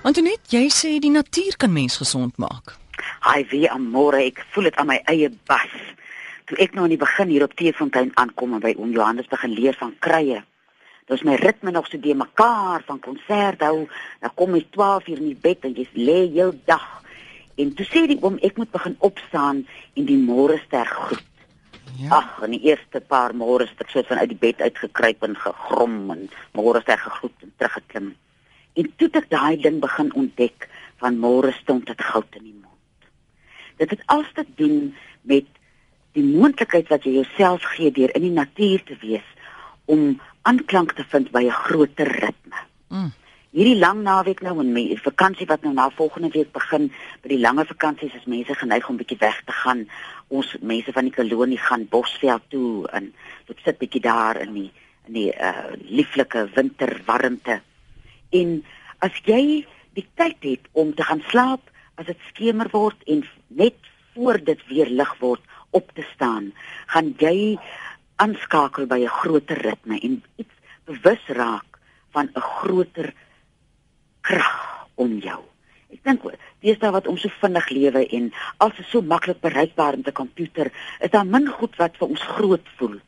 Antoinette, jy sê die natuur kan mens gesond maak. Hy wie amore, ek voel dit aan my eie bas. Toe ek nou aan die begin hier op Teefontein aankom en by oom Johannes begin leer van krye. Dis my ritme nog so die mekaar van konsert hou. Dan kom jy 12 uur in die bed en jy lê heel dag. En toe sê die oom ek moet begin opstaan en die môre ster groet. Ja. Ag, in die eerste paar môre het ek so van uit die bed uitgekruip en gegrom en môre ster gegroet en teruggeklim. En toe ek daai ding begin ontdek van môre stond dit goud in die mond. Dit het alles te doen met die moontlikheid wat jy jouself gee deur in die natuur te wees om aanklank te vind by 'n groter ritme. Mm. Hierdie lang naweek nou en my vakansie wat nou na volgende week begin, by die lange vakansies is mense geneig om bietjie weg te gaan. Ons mense van die kolonie gaan Bosveld toe en dit sit bietjie daar in die in die uh lieflike winterwarmte. En as jy die tyd het om te gaan slaap as dit skemer word en net voor dit weer lig word op te staan, gaan jy aanskakel by 'n groter ritme en iets bewus raak van 'n groter krag om jou. Ek dink dis daar wat ons so vinnig lewe en alles is so maklik bereikbaar met 'n komputer, is daar min goed wat vir ons groot voel.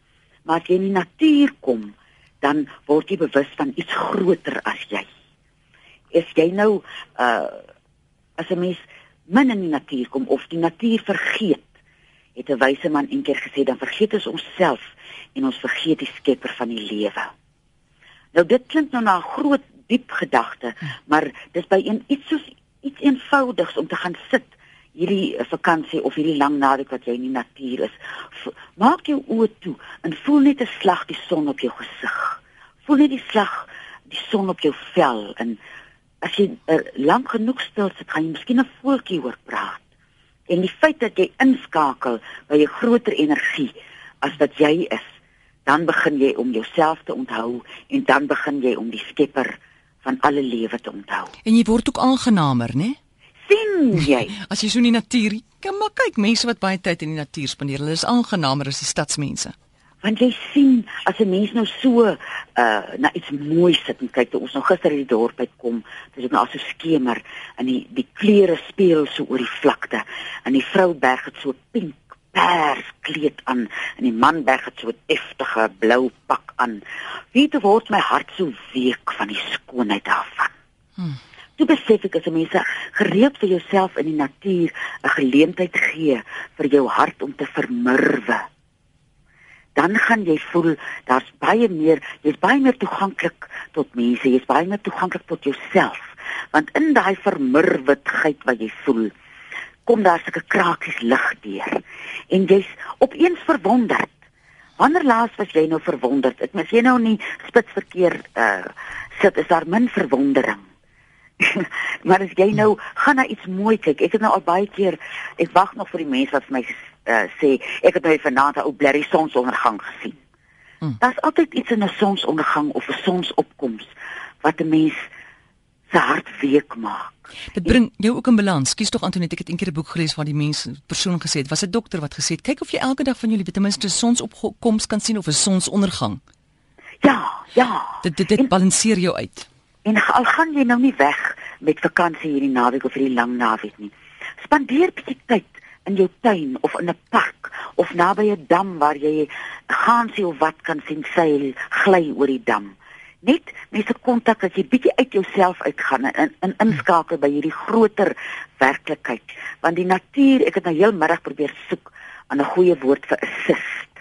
Maar as jy in die natuur kom, dan word jy bewus van iets groter as jy. Is jy nou uh as 'n mens min in die natuur kom of die natuur vergeet, het 'n wyse man eendag gesê dan vergeet ons onsself en ons vergeet die skepper van die lewe. Nou dit klink nou na 'n groot diep gedagte, maar dis by een iets soos iets eenvoudigs om te gaan sit hierdie vakansie of hierdie lang naweek wat jy in die natuur is. Maak jou oë toe en voel net 'n slag die son op jou gesig. Voel net die slag die son op jou vel en as jy er lank genoeg stil sit, gaan jy miskien 'n voeltjie hoor praat. En die feit dat jy inskakel by 'n groter energie as wat jy is, dan begin jy om jouself te onthou en dan begin jy om die skepper van alle lewe te onthou. En jy word ook aangenamer, né? sien jy? As jy so in die natuur, kom maar kyk, mense wat baie tyd in die natuur spandeer, hulle is aangenamer as die stadsmense. Want jy sien as 'n mens nou so uh na iets mooi sit en kyk, ons nou gister in die dorp uitkom, dis nou al so skemer en die die kleure speel so oor die vlakte en die vrou berg het so pink pers kleed aan en die man berg het so 'n eftige blou pak aan. Wie te word my hart so week van die skoonheid daarvan. Hmm. Toe besef ek as jy mense gereed vir jouself in die natuur 'n geleentheid gee vir jou hart om te vermurwe. Dan gaan jy voel daar's baie meer, jy's baie meer toeganklik tot mense, jy's baie meer toeganklik tot jouself. Want in daai vermurwigheid wat jy voel, kom daar sulke krakies lig deur en jy's opeens verwonderd. Wanneer laas was jy nou verwonderd? Ek mis jy nou nie spitsverkeer uh sit is daar min verwondering. maar as jy nou gaan na iets mooi kyk, ek het nou al baie keer ek wag nog vir die mense wat vir my uh, sê ek het nou vanaand 'n ou blerrie sonsondergang gesien. Hmm. Daar's altyd iets in 'n sonsondergang of 'n sonsopkoms wat 'n mens se hart week maak. Dit bring jou ook in balans. Kies tog Antoinette, ek het eendag 'n boek gelees waar die mens persoon gesê het, was 'n dokter wat gesê het, kyk of jy elke dag van jou lewe ten minste 'n sonsopkoms kan sien of 'n sonsondergang. Ja, ja. Dit dit, dit en, balanseer jou uit. En al gaan jy nou nie weg met vakansie hierdie naweek of hierdie lang naweek nie. Spandeer bietjie tyd in jou tuin of in 'n park of naby 'n dam waar jy gaansie of wat kan sien seil gly oor die dam. Net 'n kontak dat jy bietjie uit jouself uitgaan en in inskakel by hierdie groter werklikheid. Want die natuur, ek het nou heel middag probeer soek aan 'n goeie woord vir assist.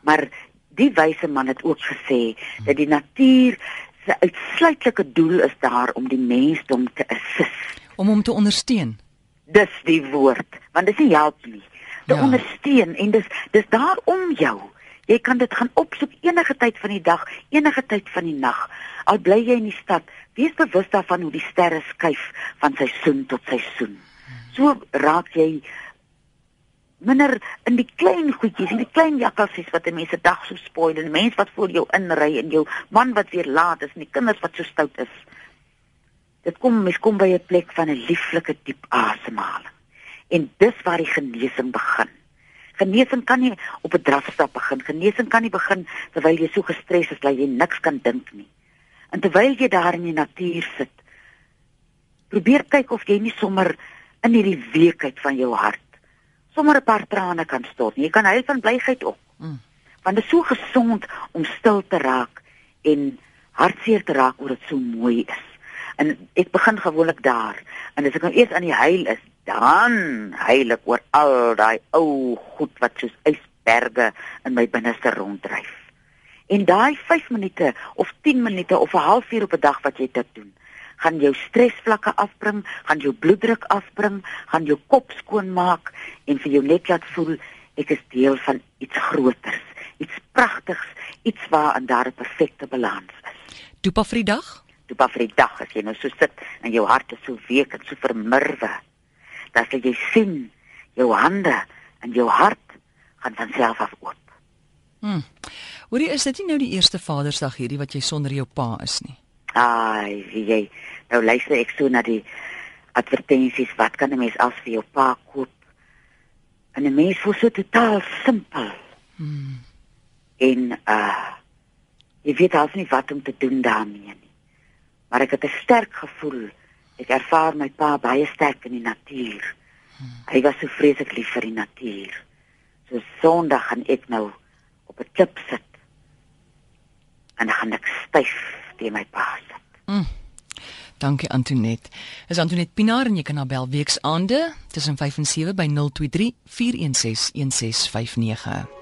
Maar die wyse man het ook gesê dat die natuur se uitsluitlike doel is daar om die mensdom te assist, om hom te ondersteun. Dis die woord, want dit is help nie. Te ja. ondersteun en dis dis daar om jou. Jy kan dit gaan opsoek enige tyd van die dag, enige tyd van die nag. Al bly jy in die stad, wees bewus daarvan hoe die sterre skuif van seisoen tot seisoen. So raak jy minder in die klein goedjies, in die klein jakkalsies wat mense dag so spoil en mense wat voor jou inry en jou man wat weer laat is en die kinders wat so stout is. Dit kom mens kom by 'n plek van 'n lieflike diep asemhaling. En dis waar die genesing begin. Genesing kan nie op 'n drafstap begin. Genesing kan nie begin terwyl jy so gestres is dat jy niks kan dink nie. En terwyl jy daar in die natuur sit, Probeer kyk of jy nie sommer in hierdie weekheid van jou hart sommer 'n paar trane kan stort. Jy kan huil van blygheid ook. Mm. Want dit is so gesond om stil te raak en hartseer te raak oor dit so mooi is. En ek begin gewoonlik daar. En as ek nou eers aan die huil is, dan huil ek oor al daai ou goed wat soos ysberge in my binneste ronddryf. En daai 5 minute of 10 minute of 'n halfuur op 'n dag wat jy dit doen, gaan jou stresvlakke afbring, gaan jou bloeddruk afbring, gaan jou kop skoon maak en vir jou net laat voel ek is deel van iets groters, iets pragtigs, iets waarin daar 'n perfekte balans is. Dopa vir die dag? Dopa vir die dag as jy nou so sit en jou hart is so week en so vermurwe. Dan sal jy sien jou hande en jou hart gaan van self af oop. Hm. Hoorie, is dit nie nou die eerste Vadersdag hierdie wat jy sonder jou pa is nie? Ai, wie jy. Nou luister ek so na die advertensies, wat kan 'n mens as vir jou pa koop? En 'n mens voel so totaal simpel. Hmm. En uh jy weet as nie wat om te doen daarmee nie. Maar ek het 'n sterk gevoel. Ek ervaar my pa baie sterk in die natuur. Hy was so vreeslik lief vir die natuur. So Sondag gaan ek nou op 'n klip sit. En dan gaan ek styf teen my pa sit. Mm. Dankie Antoinette. Is Antoinette Pinaar en jy kan haar bel weeksaande tussen 5 en 7 by 023 416 1659.